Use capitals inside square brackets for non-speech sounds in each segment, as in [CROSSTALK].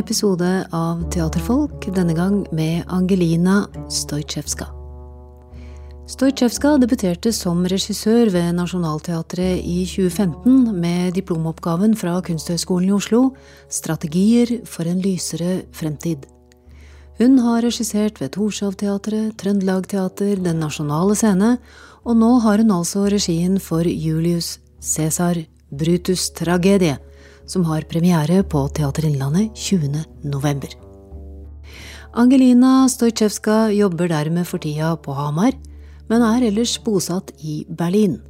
episode av Teaterfolk, denne gang med Angelina Stojtsjevska. Stojtsjevska debuterte som regissør ved Nationaltheatret i 2015 med diplomoppgaven fra Kunsthøgskolen i Oslo, Strategier for en lysere fremtid. Hun har regissert ved Torshov-teatret, Trøndelag Teater, Den Nasjonale Scene, og nå har hun altså regien for Julius Cæsar Brutus' tragedie som har premiere på Teater Innlandet 20. november. Angelina Stojcevska jobber dermed for tida på Hamar, men er ellers bosatt i Berlin.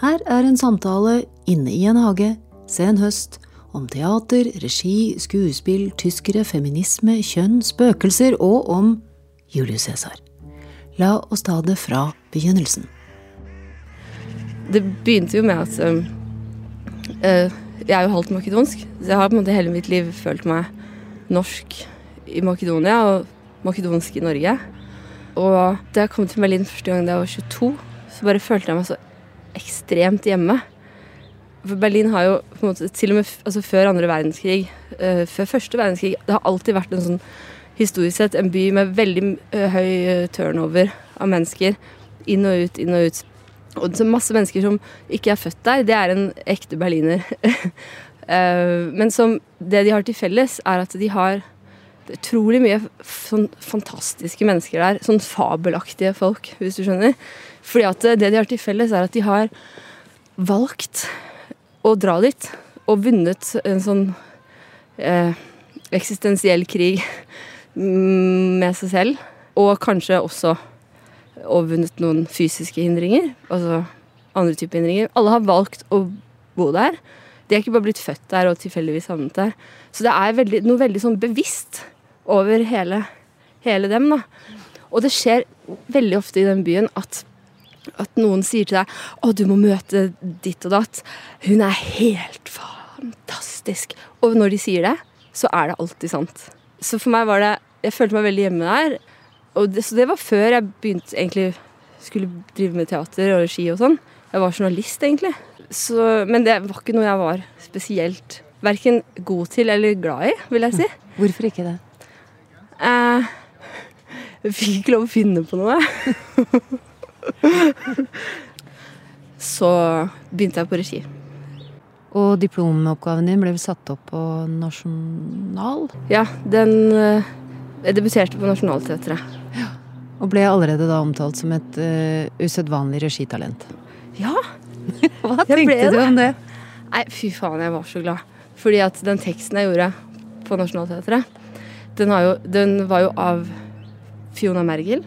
Her er en samtale inne i en hage, sen høst, om teater, regi, skuespill, tyskere, feminisme, kjønn, spøkelser og om Julius Cæsar. La oss ta det fra begynnelsen. Det begynte jo med at uh, jeg er jo halvt makedonsk, så jeg har på en måte hele mitt liv følt meg norsk i Makedonia og makedonsk i Norge. Og da jeg kom til Berlin første gang da jeg var 22, så bare følte jeg meg så ekstremt hjemme. For Berlin har jo på en måte, til og med altså før andre verdenskrig, uh, før første verdenskrig, det har alltid vært en sånn historisk sett en by med veldig uh, høy turnover av mennesker. Inn og ut, inn og ut. Og så masse mennesker som ikke er født der, det er en ekte berliner. [LAUGHS] Men som det de har til felles, er at de har utrolig mye sånn fantastiske mennesker der. Sånn fabelaktige folk, hvis du skjønner. Fordi at det de har til felles, er at de har valgt å dra dit og vunnet en sånn eh, eksistensiell krig [LAUGHS] med seg selv. Og kanskje også og vunnet noen fysiske hindringer. Altså andre typer hindringer. Alle har valgt å bo der. De er ikke bare blitt født der og tilfeldigvis havnet der. Så det er veldig, noe veldig sånn bevisst over hele, hele dem. da. Og det skjer veldig ofte i den byen at, at noen sier til deg 'Å, du må møte ditt og datt'. Hun er helt fantastisk. Og når de sier det, så er det alltid sant. Så for meg var det Jeg følte meg veldig hjemme der. Det, så det var før jeg begynte egentlig skulle drive med teater og regi og sånn. Jeg var journalist, egentlig. Så, men det var ikke noe jeg var spesielt verken god til eller glad i, vil jeg si. [LAUGHS] Hvorfor ikke det? Eh, jeg fikk ikke lov å finne på noe. [LAUGHS] så begynte jeg på regi. Og diplomoppgaven din ble satt opp på Nasjonal? Ja, den eh, Jeg debuterte på Nationaltheatret. Og ble allerede da omtalt som et uh, usedvanlig regitalent. Ja. [LAUGHS] Hva tenkte du om det? Nei, fy faen, jeg var så glad. Fordi at den teksten jeg gjorde på Nationaltheatret, den, den, var jo av Fiona Mergel.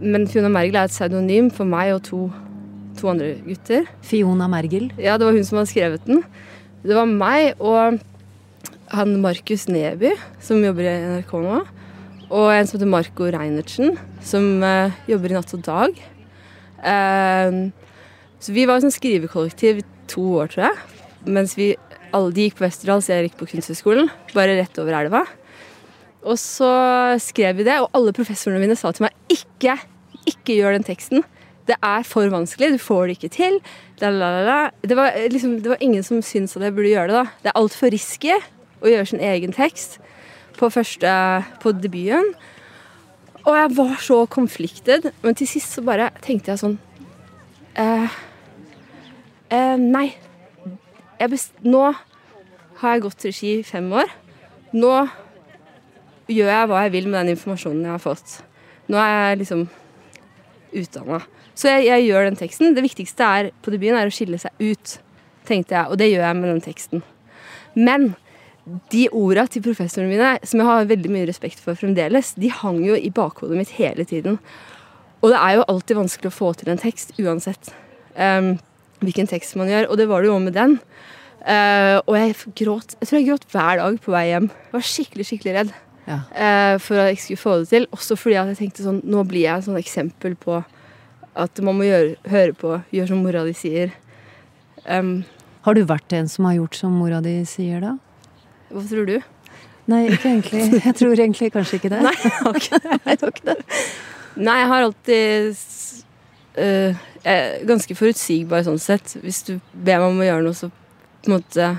Men Fiona Mergel er et pseudonym for meg og to, to, andre gutter. Fiona Mergel? Ja, det var hun som hadde skrevet den. Det var meg og han Markus Neby, som jobber i NRK nå. Og en som heter Marco Reinertsen, som uh, jobber i Natt og Dag. Uh, så vi var sånn skrivekollektiv i to år, tror jeg. Mens vi alle de gikk på Westerdals, jeg gikk på Kunsthøgskolen. Bare rett over elva. Og så skrev vi det, og alle professorene mine sa til meg ikke, ikke gjør den teksten. Det er for vanskelig, du får det ikke til. Det var, liksom, det var ingen som syntes at jeg burde gjøre det. da. Det er altfor risky å gjøre sin egen tekst på første på debuten. Og jeg var så conflicted, men til sist så bare tenkte jeg sånn eh, eh, Nei. nå har jeg gått regi i fem år. Nå gjør jeg hva jeg vil med den informasjonen jeg har fått. Nå er jeg liksom utdanna. Så jeg, jeg, gjør den teksten. Det viktigste er, på debuten er å skille seg ut, tenkte jeg. Og det gjør jeg med den teksten. Men de orda til professorene mine, som jeg har veldig mye respekt for fremdeles, de hang jo i bakhodet mitt hele tiden. Og det er jo alltid vanskelig å få til en tekst, uansett um, hvilken tekst man gjør. Og det var det jo med den. Uh, og jeg gråt jeg tror jeg gråt hver dag på vei hjem. Jeg var skikkelig, skikkelig redd ja. uh, for at jeg skulle få det til. Også fordi at jeg tenkte sånn Nå blir jeg et sånn eksempel på at man må gjøre, høre på, gjøre som mora di sier. Um, har du vært en som har gjort som mora di sier, da? Hva tror du? Nei, ikke egentlig. Jeg tror egentlig kanskje ikke det. Nei, [LAUGHS] jeg. Jeg, ikke det. Nei, jeg har alltid uh, jeg er ganske forutsigbar sånn sett. Hvis du ber meg om å gjøre noe, så på en måte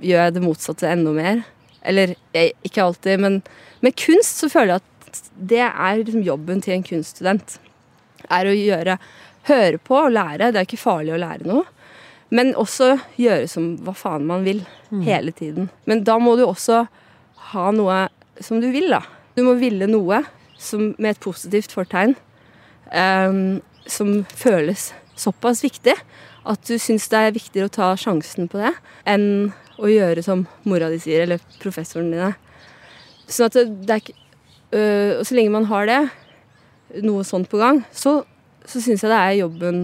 gjør jeg det motsatte enda mer. Eller jeg, ikke alltid, men med kunst så føler jeg at det er liksom jobben til en kunststudent. Er å gjøre Høre på og lære. Det er ikke farlig å lære noe. Men også gjøre som hva faen man vil. Mm. Hele tiden. Men da må du også ha noe som du vil, da. Du må ville noe som, med et positivt fortegn. Um, som føles såpass viktig at du syns det er viktigere å ta sjansen på det enn å gjøre som mora di sier, eller professoren dine. Sånn at det er ikke øh, Og så lenge man har det, noe sånt på gang, så, så syns jeg det er jobben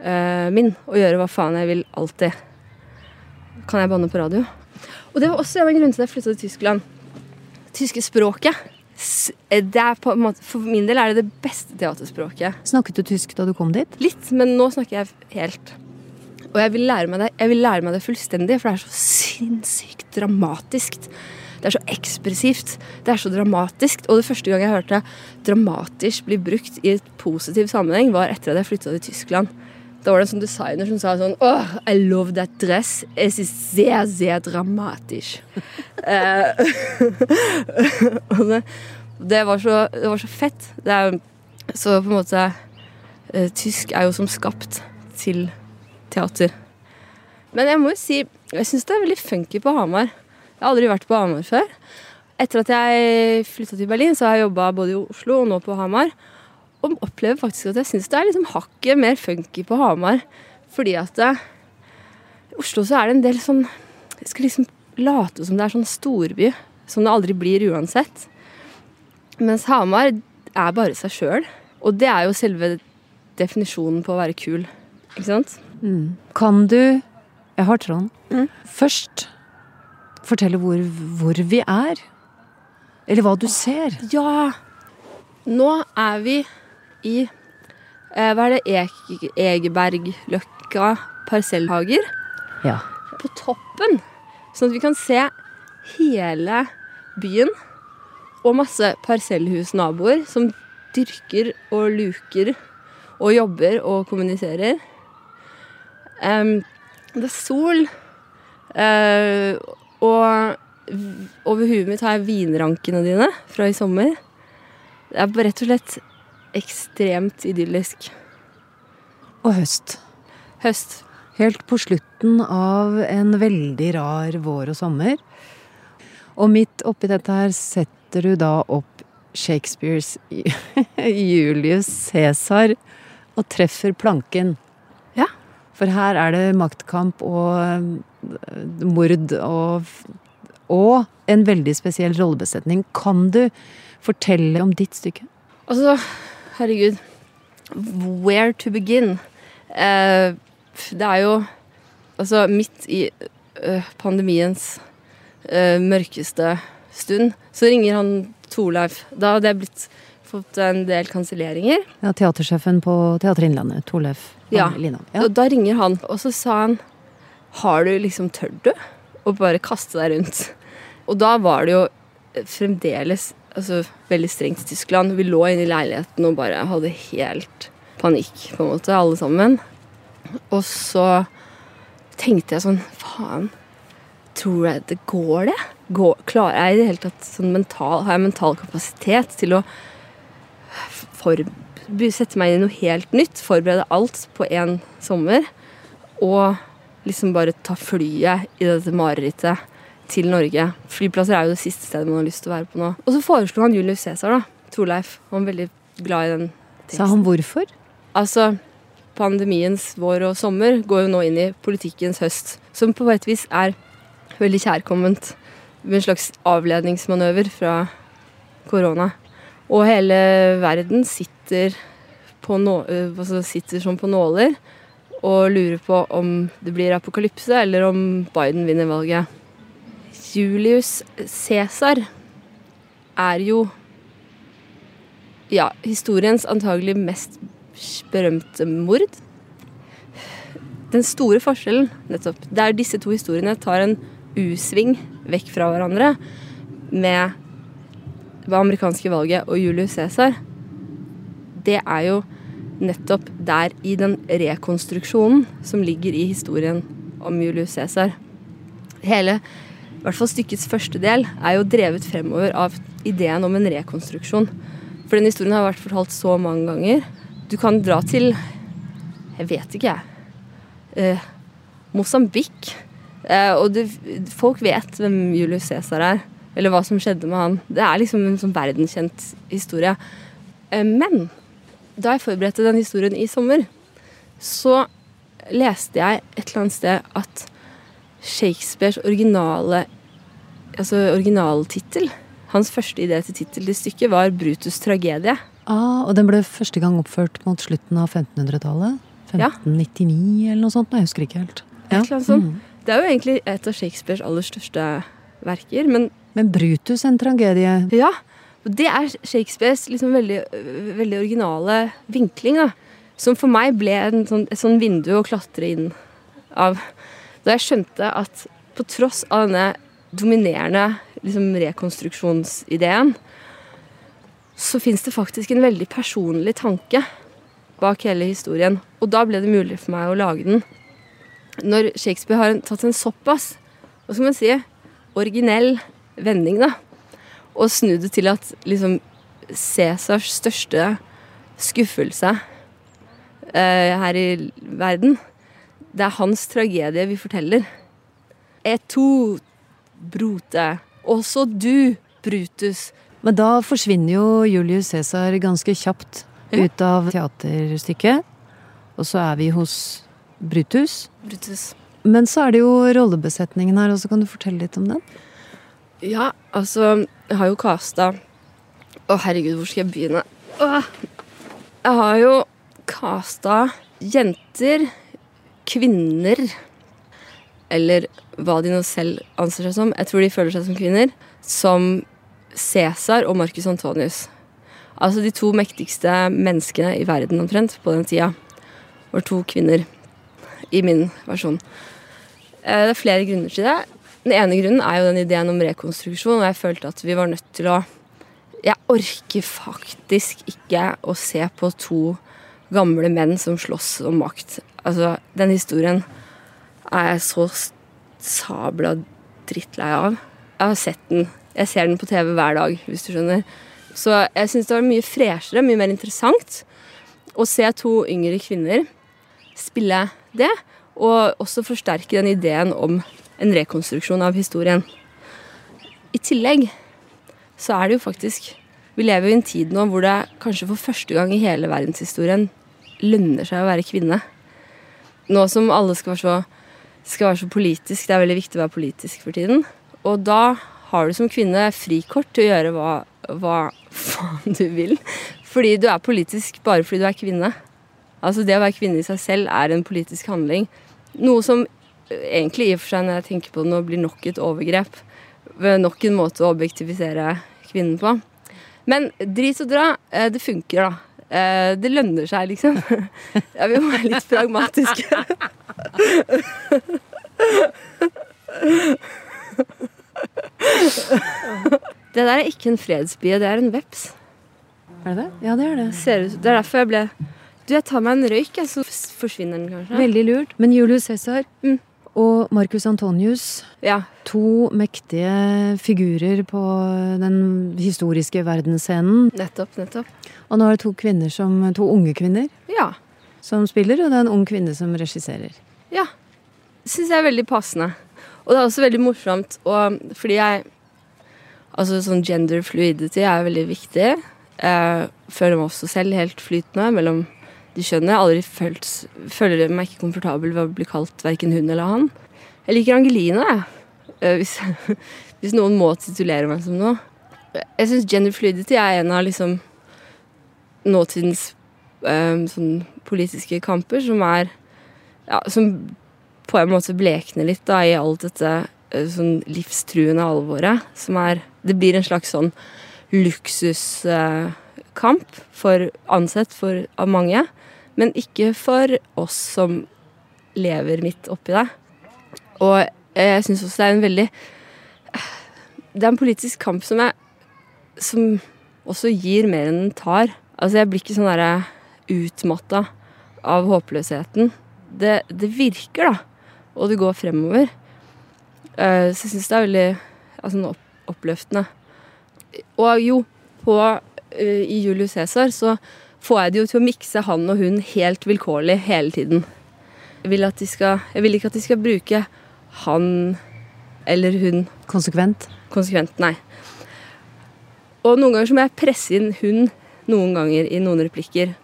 øh, min og gjøre hva faen jeg vil alltid. Kan jeg banne på radio? Og det var også en av grunnene til at jeg flytta til Tyskland. Tyske språket. Det er på en måte, for min del er det det beste teaterspråket. Snakket du tysk da du kom dit? Litt, men nå snakker jeg helt. Og jeg vil lære meg det, jeg vil lære meg det fullstendig, for det er så sinnssykt dramatisk. Det er så ekspressivt. Det er så dramatisk. Og det første gang jeg hørte 'dramatisk' bli brukt i et positiv sammenheng, var etter at jeg flytta til Tyskland. Da var det en sånn designer som sa sånn oh, I love that dress. Es ist sehr, sehr dramatisk. [LAUGHS] Eh, [LAUGHS] det, var så, det, var så, fett. Er, så på en måte uh, Tysk er jo som skapt til teater. Men jeg må jo si jeg syns det er veldig funky på Hamar. Jeg har aldri vært på Hamar før. Etter at jeg flytta til Berlin, så har jeg jobba både i Oslo og nå på Hamar. Og opplever faktisk at jeg syns det er liksom hakket mer funky på Hamar. Fordi at det, i Oslo så er det en del sånn Jeg skal liksom late som det er sånn storby. Som det aldri blir uansett. Mens Hamar er bare seg sjøl. Og det er jo selve definisjonen på å være kul. Ikke sant? Mm. Kan du Jeg har Trond. Mm. Først fortelle hvor, hvor, vi er? Eller hva du ser? Ja. Nå er vi i eh, Hva er det? E Egebergløkka parsellhager. Ja. På toppen. Sånn at vi kan se hele byen og masse parsellhusnaboer som dyrker og luker og jobber og kommuniserer. Um, det er sol, uh, og over huet mitt har jeg vinrankene dine fra i sommer. Det er rett og slett ekstremt idyllisk. Og høst. Høst. Helt på slutten av en veldig rar vår og sommer. Og midt oppi dette her setter du da opp Shakespeares [LAUGHS] Julius Cæsar og treffer planken. Ja. For her er det maktkamp og eh, mord og, og en veldig spesiell rollebesetning. Kan du fortelle om ditt stykke? Altså, herregud. Where to begin? Eh, det er jo Altså, midt i uh, pandemiens uh, mørkeste stund, så ringer han Torleif. Da hadde jeg blitt fått en del kanselleringer. Ja, Teatersjefen på Teater Innlandet, Torleif ja. ja. Og da ringer han, og så sa han Har du liksom Tør du? å bare kaste deg rundt. Og da var det jo fremdeles altså, veldig strengt i Tyskland. Vi lå inne i leiligheten og bare hadde helt panikk, på en måte, alle sammen. Og så tenkte jeg sånn Faen, tror jeg det går, det? Går, klarer jeg i det hele tatt sånn mental, Har jeg mental kapasitet til å for, sette meg inn i noe helt nytt, forberede alt på én sommer. Og liksom bare ta flyet i dette marerittet til Norge. Flyplasser er jo det siste stedet man har lyst til å være på nå. Og så foreslo han Julius Cæsar, da. Torleif. Han var veldig glad i den teksten. Sa han hvorfor? Altså, pandemiens vår og sommer går jo nå inn i politikkens høst. Som på et vis er veldig kjærkomment. Med en slags avledningsmanøver fra korona. Og hele verden sitter, nå, eh, altså sitter som på nåler og lurer på om det blir apokalypse, eller om Biden vinner valget. Julius Cæsar er jo ja, historiens antagelig mest berømte mord. Den store forskjellen nettopp, der disse to historiene tar en U-sving vekk fra hverandre med det amerikanske valget og Julius Cæsar, det er jo nettopp der i den rekonstruksjonen som ligger i historien om Julius Cæsar. Hele hvert fall stykkets første del, er jo drevet fremover av ideen om en rekonstruksjon. For den historien har vært fortalt så mange ganger. Du kan dra til Jeg vet ikke, jeg. Eh, Mosambik. Eh, og det, folk vet hvem Julius Cæsar er, eller hva som skjedde med han. Det er liksom en sånn verdenskjent historie. Eh, men da jeg forberedte den historien i sommer, så leste jeg et eller annet sted at Shakespeares originale altså originaltittel Hans første idé til tittel til stykket var 'Brutus' tragedie'. Ah, og den ble første gang oppført mot slutten av 1500-tallet? 1599 ja. eller noe sånt? Jeg husker ikke helt. Ja. Mm. Det er jo egentlig et av Shakespeares aller største verker, men Men Brutus en tragedie? Ja. Og det er Shakespeares liksom veldig, veldig originale vinkling, da. Som for meg ble sånn, et sånn vindu å klatre inn av. Da jeg skjønte at på tross av denne dominerende liksom, rekonstruksjonsideen, så fins det faktisk en veldig personlig tanke bak hele historien. Og da ble det mulig for meg å lage den. Når Shakespeare har tatt en såpass hva skal man si, originell vending, da, og snudd det til at liksom Cæsars største skuffelse eh, her i verden Det er hans tragedie vi forteller. Et to Brote. Også du, Brutus. Men da forsvinner jo Julius Cæsar ganske kjapt ut av teaterstykket. Og så er vi hos Brutus. Brutus. Men så er det jo rollebesetningen her, og så kan du fortelle litt om den? Ja, altså Jeg har jo casta Å, herregud, hvor skal jeg begynne? Åh. Jeg har jo casta jenter, kvinner eller hva de nå selv anser seg som, jeg tror de føler seg som kvinner, som Cæsar og Marcus Antonius. Altså de to mektigste menneskene i verden omtrent på den tida var to kvinner. I min versjon. Eh, det er flere grunner til det. Den ene grunnen er jo den ideen om rekonstruksjon, og jeg følte at vi var nødt til å Jeg orker faktisk ikke å se på to gamle menn som slåss om makt. Altså, den historien er jeg så sabla drittlei av. Jeg har sett den. Jeg ser den på TV hver dag, hvis du skjønner. Så jeg syns det var mye freshere, mye mer interessant å se to yngre kvinner spille det, og også forsterke den ideen om en rekonstruksjon av historien. I tillegg så er det jo faktisk Vi lever jo i en tid nå hvor det kanskje for første gang i hele verdenshistorien lønner seg å være kvinne. Nå som alle skal være så skal være så politisk. Det er veldig viktig å være politisk for tiden. Og da har du som kvinne frikort til å gjøre hva, hva faen du vil. Fordi du er politisk bare fordi du er kvinne. Altså Det å være kvinne i seg selv er en politisk handling. Noe som egentlig i og for seg når jeg tenker på det nå, blir nok et overgrep. Nok en måte å objektivisere kvinnen på. Men drit og dra, eh, det funker, da. Eh, det lønner seg, liksom. [LAUGHS] Ja, vi må være litt pragmatiske. Det der er ikke en fredsbie, det er en veps. Er det det? Ja, det er det. Ser ut, det er derfor jeg ble Du, jeg tar meg en røyk, så forsvinner den kanskje. Veldig lurt. Men Julius Cæsar mm. og Marcus Antonius, ja. to mektige figurer på den historiske verdensscenen. Nettopp, nettopp. Og nå er det to kvinner som, to unge kvinner ja. som spiller, og det er en ung kvinne som regisserer. Ja. Syns jeg er veldig passende. Og det er også veldig morsomt, og fordi jeg Altså sånn gender fluidity er veldig viktig. Jeg føler meg også selv helt flytende mellom de kjønnene. Jeg aldri følt, føler meg ikke komfortabel ved å bli kalt verken hun eller han. Jeg liker Angeline, jeg. Eh, hvis, [LAUGHS] hvis noen må titulere meg som noe. Jeg syns gender fluidity er en av liksom nåtidens um, sånn politiske kamper som er ja, Som på en måte blekner litt da, i alt dette uh, sånn livstruende alvoret. Som er Det blir en slags sånn luksuskamp uh, for ansett for av mange. Men ikke for oss som lever midt oppi det. Og jeg syns også det er en veldig Det er en politisk kamp som jeg Som også gir mer enn den tar. Altså, jeg blir ikke sånn derre utmatta av håpløsheten. Det, det, virker, da. Og det går fremover. Eh, så jeg syns det er veldig altså, opp, oppløftende. Og jo, på, uh, i Julius Cæsar så får jeg det jo til å mikse han og hun helt vilkårlig hele tiden. Jeg vil, skal, jeg vil ikke at de skal bruke han eller hun Konsekvent? Konsekvent, nei. Og noen ganger så må jeg presse inn hun noen ganger i noen replikker.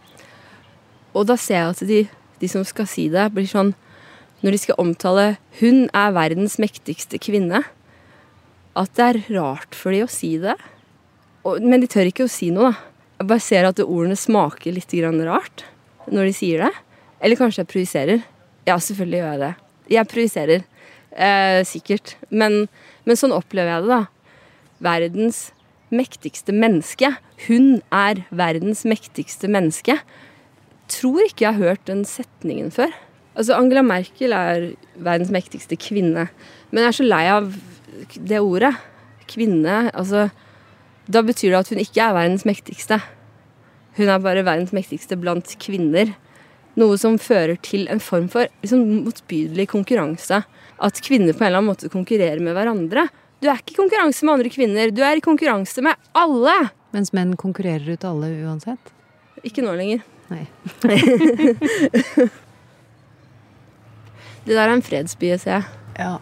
Og da ser jeg at de, de som skal si det, blir sånn Når de skal omtale 'hun er verdens mektigste kvinne', at det er rart for de å si det. Og, men de tør ikke å si noe, da. Jeg bare ser at ordene smaker litt rart når de sier det. Eller kanskje jeg projiserer. Ja, selvfølgelig gjør jeg det. Jeg projiserer. Eh, sikkert. Men, men sånn opplever jeg det, da. Verdens mektigste menneske. Hun er verdens mektigste menneske. Tror ikke jeg har hørt den setningen før. Altså, Angela Merkel er verdens mektigste kvinne. Men jeg er så lei av det ordet. Kvinne. Altså Da betyr det at hun ikke er verdens mektigste. Hun er bare verdens mektigste blant kvinner. Noe som fører til en form for liksom, motbydelig konkurranse. At kvinner på en eller annen måte konkurrerer med hverandre. Du er ikke i konkurranse med andre kvinner, du er i konkurranse med alle! Mens menn konkurrerer ut alle uansett? Ikke nå lenger. Nei. [LAUGHS] det der er en fredsby, ser jeg. Ja.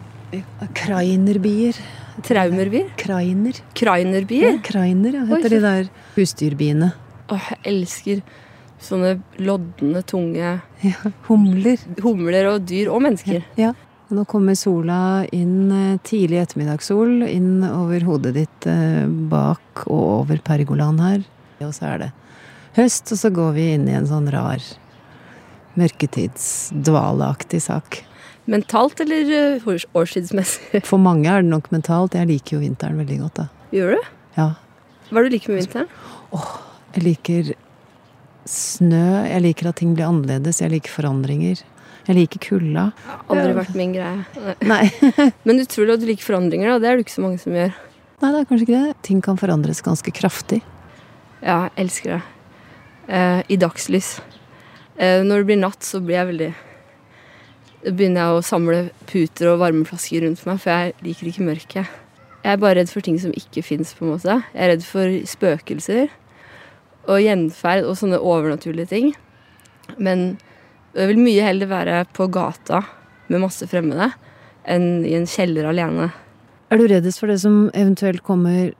Krainerbier. Traumerbier? Krainer. Krainerbier? Ja, Krainer, ja, heter Oi, de der husdyrbiene. Åh, jeg elsker sånne lodne, tunge ja, Humler. Humler og dyr. Og mennesker. Ja. Nå kommer sola inn eh, tidlig ettermiddagssol inn over hodet ditt eh, bak og over pergolaen her. Og så er det høst, og så går vi inn i en sånn rar mørketidsdvaleaktig sak. Mentalt eller eh, årstidsmessig? For mange er det nok mentalt. Jeg liker jo vinteren veldig godt, da. Gjør du? Ja. Hva er det du liker med vinteren? Åh, jeg liker snø. Jeg liker at ting blir annerledes. Jeg liker forandringer. Jeg liker kulda. Aldri vært min greie. Nei. [LAUGHS] Men utrolig at du liker forandringer, da. Det er det ikke så mange som gjør. Nei, det er kanskje ikke det. Ting kan forandres ganske kraftig. Ja, jeg elsker det. Eh, I dagslys. Eh, når det blir natt, så blir jeg veldig Da begynner jeg å samle puter og varmeflasker rundt meg, for jeg liker ikke mørket. Jeg er bare redd for ting som ikke fins, på en måte. Jeg er redd for spøkelser og gjenferd og sånne overnaturlige ting. Men jeg vil mye heller være på gata med masse fremmede enn i en kjeller alene. Er du reddest for det som eventuelt kommer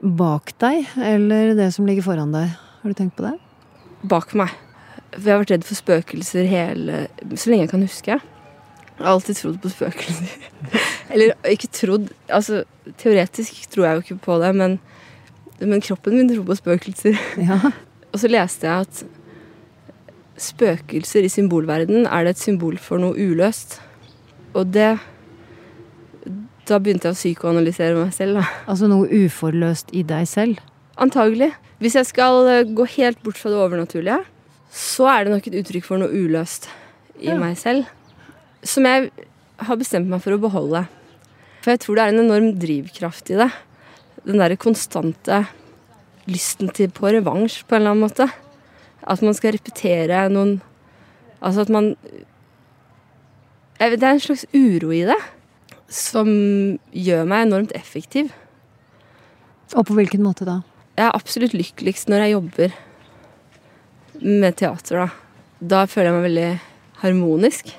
bak deg, eller det som ligger foran deg? Har du tenkt på det? Bak meg. For jeg har vært redd for spøkelser hele så lenge jeg kan huske. Jeg har alltid trodd på spøkelser. [LAUGHS] Eller ikke trodd Altså, teoretisk tror jeg jo ikke på det, men, men kroppen min tror på spøkelser. Ja. [LAUGHS] Og så leste jeg at spøkelser i symbolverden er det et symbol for noe uløst. Og det Da begynte jeg å psykoanalysere meg selv. Da. Altså noe uforløst i deg selv? Antagelig. Hvis jeg skal eh, gå helt bort fra det overnaturlige, så er det nok et uttrykk for noe uløst i ja. meg selv. Som jeg har bestemt meg for å beholde. For jeg tror det er en enorm drivkraft i det. Den derre konstante lysten til på revansj, på en eller annen måte. At man skal repetere noen Altså at man vet, Det er en slags uro i det som gjør meg enormt effektiv. Og på hvilken måte da? Jeg er absolutt lykkeligst når jeg jobber med teater, da. Da føler jeg meg veldig harmonisk,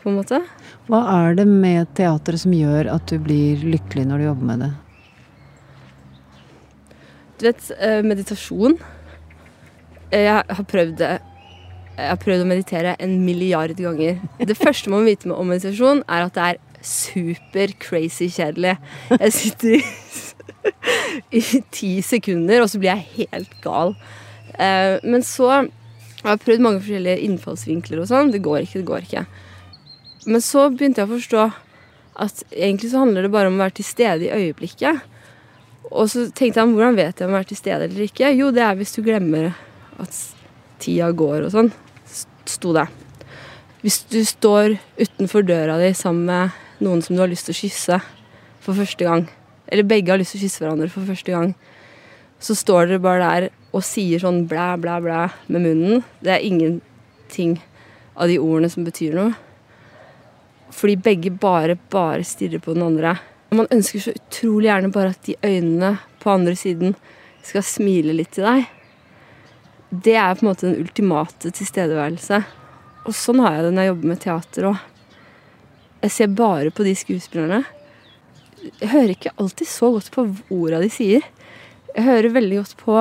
på en måte. Hva er det med teatret som gjør at du blir lykkelig når du jobber med det? Du vet, eh, meditasjon jeg har prøvd det. Jeg har prøvd å meditere en milliard ganger. Det første man må vite om meditasjon, er at det er super crazy kjedelig. Jeg sitter i, i ti sekunder, og så blir jeg helt gal. Eh, men så jeg har prøvd mange forskjellige innfallsvinkler og sånn. Det går ikke, det går ikke. Men så begynte jeg å forstå at egentlig så handler det bare om å være til stede i øyeblikket. Og så tenkte jeg hvordan vet jeg om jeg er til stede eller ikke? Jo, det er hvis du glemmer at tida går og sånn, sto det. Hvis du står utenfor døra di sammen med noen som du har lyst til å kysse for første gang, eller begge har lyst til å kysse hverandre for første gang, så står dere bare der og sier sånn blæ, blæ, blæ med munnen. Det er ingenting av de ordene som betyr noe. fordi begge bare, bare stirrer på den andre. Man ønsker så utrolig gjerne bare at de øynene på andre siden skal smile litt til deg. Det er på en måte den ultimate tilstedeværelse. Og sånn har jeg det når jeg jobber med teater òg. Jeg ser bare på de skuespillerne. Jeg hører ikke alltid så godt på orda de sier. Jeg hører veldig godt på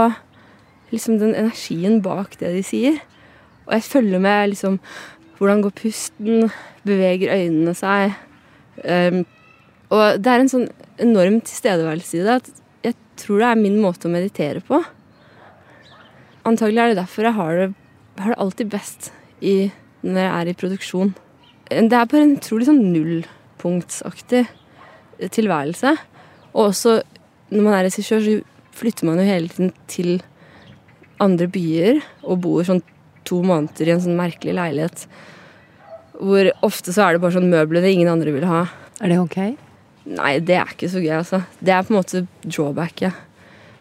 liksom den energien bak det de sier. Og jeg følger med liksom hvordan går pusten, beveger øynene seg. Um, og det er en sånn enorm tilstedeværelse i det at jeg tror det er min måte å meditere på. Antagelig er det derfor jeg har det, har det alltid best i, når jeg er i produksjon. Det er bare en utrolig sånn nullpunktsaktig tilværelse. Og også når man er regissør, så flytter man jo hele tiden til andre byer og bor sånn to måneder i en sånn merkelig leilighet. Hvor ofte så er det bare sånn møbler det ingen andre vil ha. Er det ok? Nei, det er ikke så gøy, altså. Det er på en måte drawbacket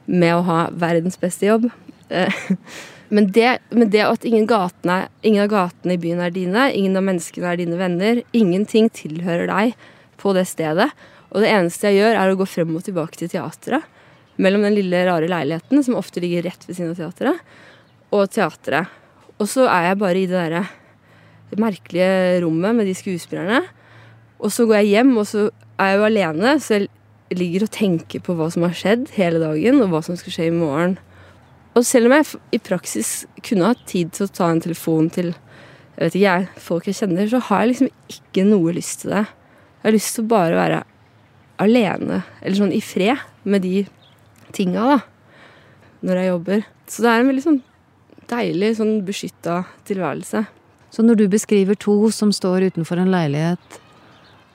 med å ha verdens beste jobb. Eh, [LAUGHS] men det, men det at ingen, gatene, ingen av gatene i byen er dine, ingen av menneskene er dine venner, ingenting tilhører deg på det stedet. Og det eneste jeg gjør, er å gå frem og tilbake til teatret. Mellom den lille, rare leiligheten, som ofte ligger rett ved siden av teatret, og teatret. Og så er jeg bare i det derre merkelige rommet med de skuespillerne. Og så går jeg hjem, og så er jeg jo alene, så jeg ligger og tenker på hva som har skjedd hele dagen, og hva som skal skje i morgen. Og selv om jeg i praksis kunne hatt tid til å ta en telefon til jeg vet ikke jeg, folk jeg kjenner, så har jeg liksom ikke noe lyst til det. Jeg har lyst til å bare være alene, eller sånn i fred, med de tinga, da. Når jeg jobber. Så det er en veldig sånn deilig, sånn beskytta tilværelse. Så når du beskriver to som står utenfor en leilighet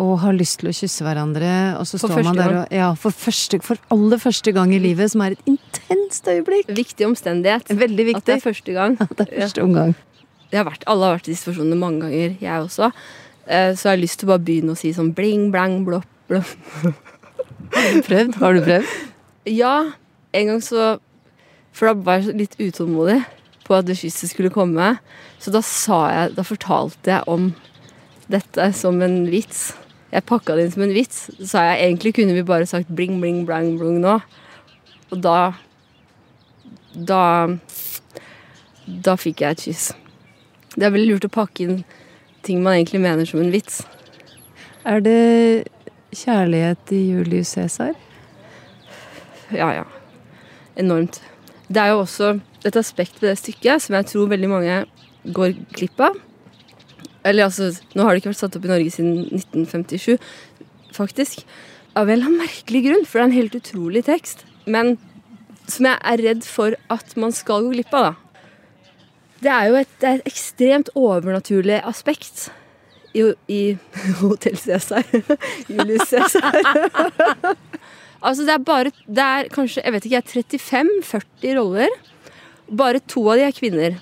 og har lyst til å kysse hverandre, og så For står man der og Ja, for, første, for aller første gang i livet, som er et intenst øyeblikk. Viktig omstendighet. Veldig At det er første gang. [LAUGHS] Det er første omgang. Har vært, alle har vært i situasjonene mange ganger, jeg også. Eh, Så jeg har lyst til å bare begynne å si sånn bling, blang, blopp, blopp. [LAUGHS] Har du prøvd? Har du prøvd? Ja, en gang så For da var jeg litt utålmodig på at det kysset skulle komme. Så da sa jeg Da fortalte jeg om dette som en vits. Jeg pakka det inn som en vits. Så sa jeg egentlig kunne vi bare sagt bling, bling, blang, blung nå. Og da Da Da fikk jeg et kyss. Det er veldig lurt å pakke inn ting man egentlig mener som en vits. Er det kjærlighet i Julius Cæsar? Ja, ja. Enormt. Det er jo også et aspekt ved det stykket som jeg tror veldig mange går glipp av. Eller altså, nå har det ikke vært satt opp i Norge siden 1957, faktisk. Av en merkelig grunn, for det er en helt utrolig tekst. Men som jeg er redd for at man skal gå glipp av, da. Det er jo et, er et ekstremt overnaturlig aspekt i, i [LAUGHS] Hotell Cæsar. [LAUGHS] Julius Cæsar. [LAUGHS] Altså det er bare Det er kanskje jeg vet ikke, 35-40 roller. Bare to av de er kvinner.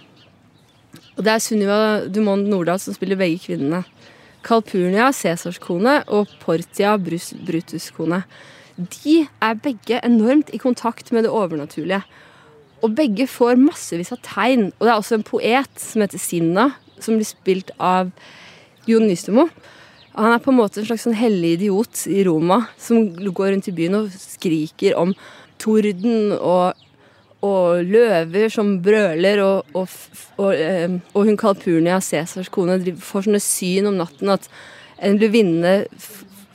Og det er Sunniva Dumond Nordahl som spiller begge kvinnene. Kalpurnia, Cæsars kone, og Portia, Brutus' kone. De er begge enormt i kontakt med det overnaturlige. Og begge får massevis av tegn. Og det er også en poet som heter Sinna, som blir spilt av Jon Nystemo. Han er på en måte en slags sånn hellig idiot i Roma som går rundt i byen og skriker om torden og, og løver som brøler, og, og, og, eh, og hun Kalpurnia, Cæsars kone, får sånne syn om natten at en løvinne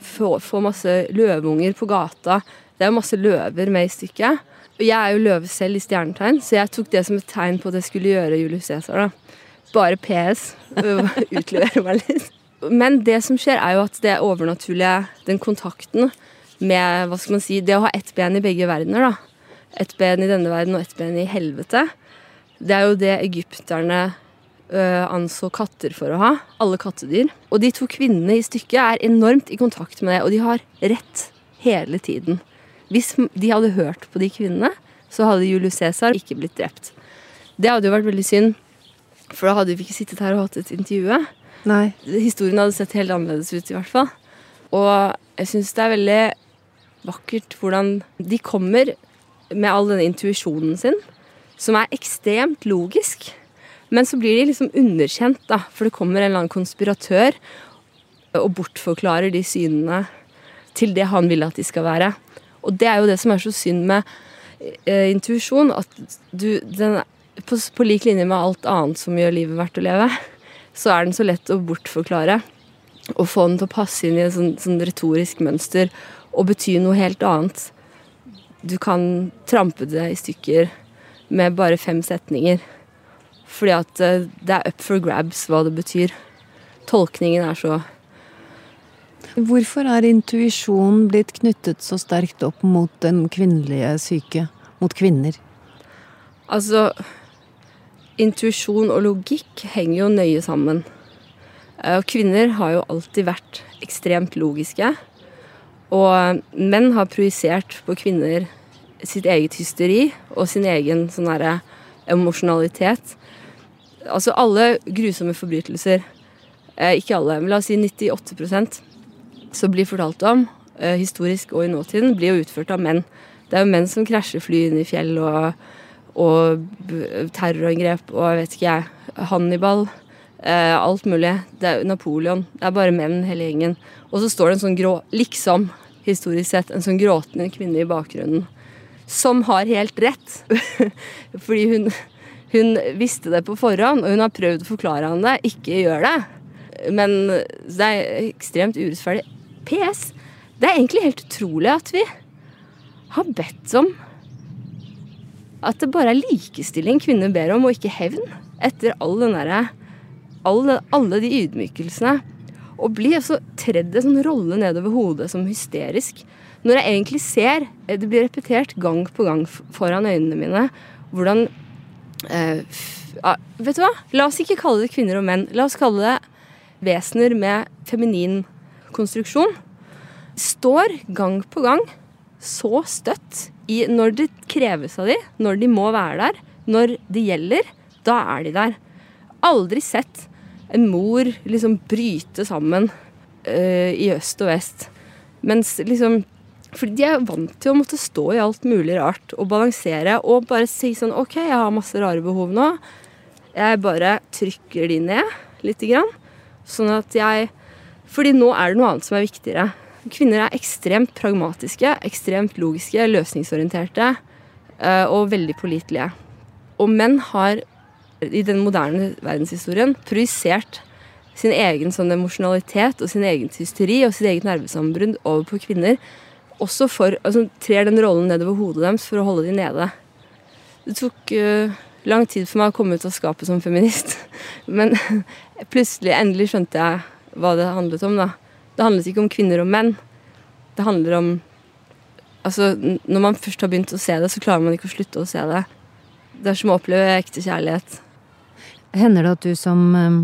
får, masse løveunger på gata. Det er masse løver med i stykket. Og jeg er jo løve selv i stjernetegn, så jeg tok det som et tegn på at jeg skulle gjøre Julius Cæsar. Bare PS. [LAUGHS] Utlevere meg litt. Men det som skjer, er jo at det overnaturlige, den kontakten med hva skal man si, det å ha ett ben i begge verdener, da. Ett ben i denne verden og ett ben i helvete. Det er jo det egypterne anså katter for å ha. Alle kattedyr. Og de to kvinnene i stykket er enormt i kontakt med det, og de har rett hele tiden. Hvis de hadde hørt på de kvinnene, så hadde Julius Cæsar ikke blitt drept. Det hadde jo vært veldig synd, for da hadde vi ikke sittet her og hatt et intervju. Nei. Historien hadde sett helt annerledes ut, i hvert fall. Og jeg syns det er veldig vakkert hvordan de kommer med all denne intuisjonen sin, som er ekstremt logisk. Men så blir de liksom underkjent, da, for det kommer en eller annen konspiratør og bortforklarer de synene til det han vil at de skal være. Og det er jo det som er så synd med eh, intuisjon, at du den, på, på lik linje med alt annet som gjør livet verdt å leve, så er den så lett å bortforklare. Og få den til å passe inn i et sånn, sånn retorisk mønster og bety noe helt annet. Du kan trampe det i stykker med bare fem setninger. Fordi at eh, det er up for grabs hva det betyr. Tolkningen er så Hvorfor er intuisjon blitt knyttet så sterkt opp mot den kvinnelige syke? Mot kvinner? Altså Intuisjon og logikk henger jo nøye sammen. Eh, og kvinner har jo alltid vært ekstremt logiske. Og menn har projisert på kvinner sitt eget hysteri og sin egen sånn herre emosjonalitet. Altså alle grusomme forbrytelser, eh, ikke alle, men la oss si 98% som blir fortalt om, eh, historisk og i nåtiden, blir jo utført av menn. Det er jo menn som krasjer fly inn i fjell og, og terrorangrep og jeg vet ikke jeg, Hannibal. Eh, alt mulig. Det er Napoleon. Det er bare menn, hele gjengen. Og så står det en sånn grå, liksom, historisk sett, en sånn gråtende kvinne i bakgrunnen. Som har helt rett. [LAUGHS] Fordi hun, hun visste det på forhånd, og hun har prøvd å forklare han det. Ikke gjør det. Men det er ekstremt urettferdig. PS. Det er egentlig helt utrolig at vi har bedt om at det bare er likestilling kvinner ber om, og ikke hevn. Etter all den der, alle, alle de ydmykelsene. Og blir også tredd en sånn rolle nedover hodet som hysterisk. Når jeg egentlig ser, eh, det blir repetert gang på gang foran øynene mine, hvordan eh, Vet du hva? La oss ikke kalle det kvinner og menn. La oss kalle det vesener med feminin konstruksjon står gang på gang så støtt i når det kreves av de, når de må være der, når det gjelder, da er de der. Aldri sett en mor liksom bryte sammen uh, i øst og vest. Mens liksom Fordi de er vant til å måtte stå i alt mulig rart og balansere og bare si sånn OK, jeg har masse rare behov nå. Jeg bare trykker de ned lite grann. Sånn at jeg Fordi nå er det noe annet som er viktigere. Kvinner er ekstremt pragmatiske, ekstremt logiske, løsningsorienterte eh, og veldig pålitelige. Og menn har i den moderne verdenshistorien projisert sin egen sånn emosjonalitet og sin egen hysteri og sitt eget nervesammenbrudd over på kvinner. Også for, altså, trer den rollen nedover hodet deres for å holde dem nede. Det tok uh, lang tid for meg å komme ut av skapet som feminist. [LAUGHS] Men [LAUGHS] plutselig, endelig skjønte jeg hva det handlet om. da. Det handlet ikke om kvinner og menn. Det handler om Altså, når man først har begynt å se det, så klarer man ikke å slutte å se det. Det er som å oppleve ekte kjærlighet. Hender det at du som um,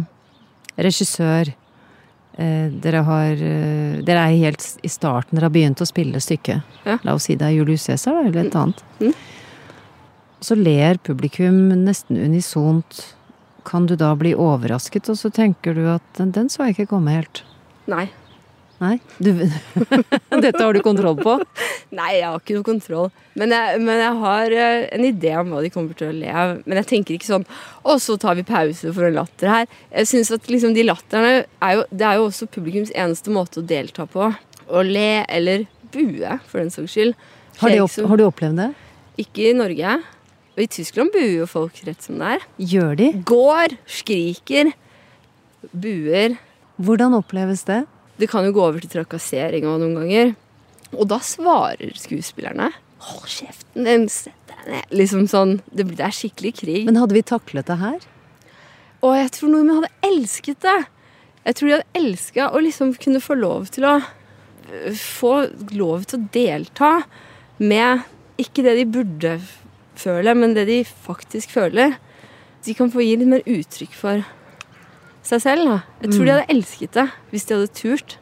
regissør eh, dere, har, uh, dere er helt i starten, dere har begynt å spille stykket. Ja. La oss si det er Julius Cæsar, eller et mm. annet. Mm. Så ler publikum nesten unisont. Kan du da bli overrasket, og så tenker du at den, den så jeg ikke komme helt? Nei. Nei? Du, [LAUGHS] dette har du kontroll på? Nei, jeg har ikke noe kontroll. Men jeg, men jeg, har eh, en idé om hva de kommer til å le av. Men jeg tenker ikke sånn Og så tar vi pause for en latter her. Jeg synes at liksom de latterne er jo, Det er jo også publikums eneste måte å delta på. Å le eller bue, for den saks skyld. Har, opp, har, du opplevd det? Ikke i Norge. Og i Tyskland buer jo folk rett som det er. Gjør de? Går, skriker, buer. Hvordan oppleves det? Det kan jo gå over til trakassering òg noen ganger. Og da svarer skuespillerne Hold kjeften din, sett deg ned. Liksom sånn, det, det, er skikkelig krig. Men hadde vi taklet det her? Å, jeg tror nordmenn hadde elsket det. Jeg tror de hadde elska å liksom kunne få lov til å Få lov til å delta med ikke det de burde føle, men det de faktisk føler. De kan få gi litt mer uttrykk for seg selv. Da. Jeg tror mm. de hadde elsket det hvis de hadde turt.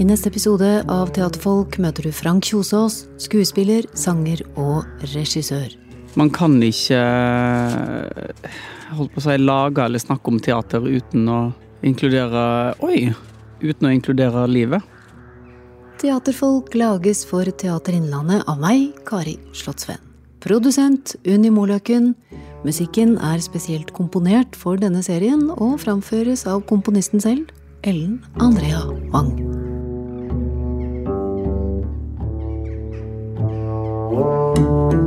I neste episode av Teaterfolk møter du Frank Kjosås, skuespiller, sanger og regissør. Man kan ikke holdt på å si, lage eller snakke om teater uten å inkludere Oi! Uten å inkludere livet. Teaterfolk lages for Teater Innlandet av meg, Kari Slottsveen. Produsent Unni Moløken. Musikken er spesielt komponert for denne serien og framføres av komponisten selv, Ellen Andrea Wang. thank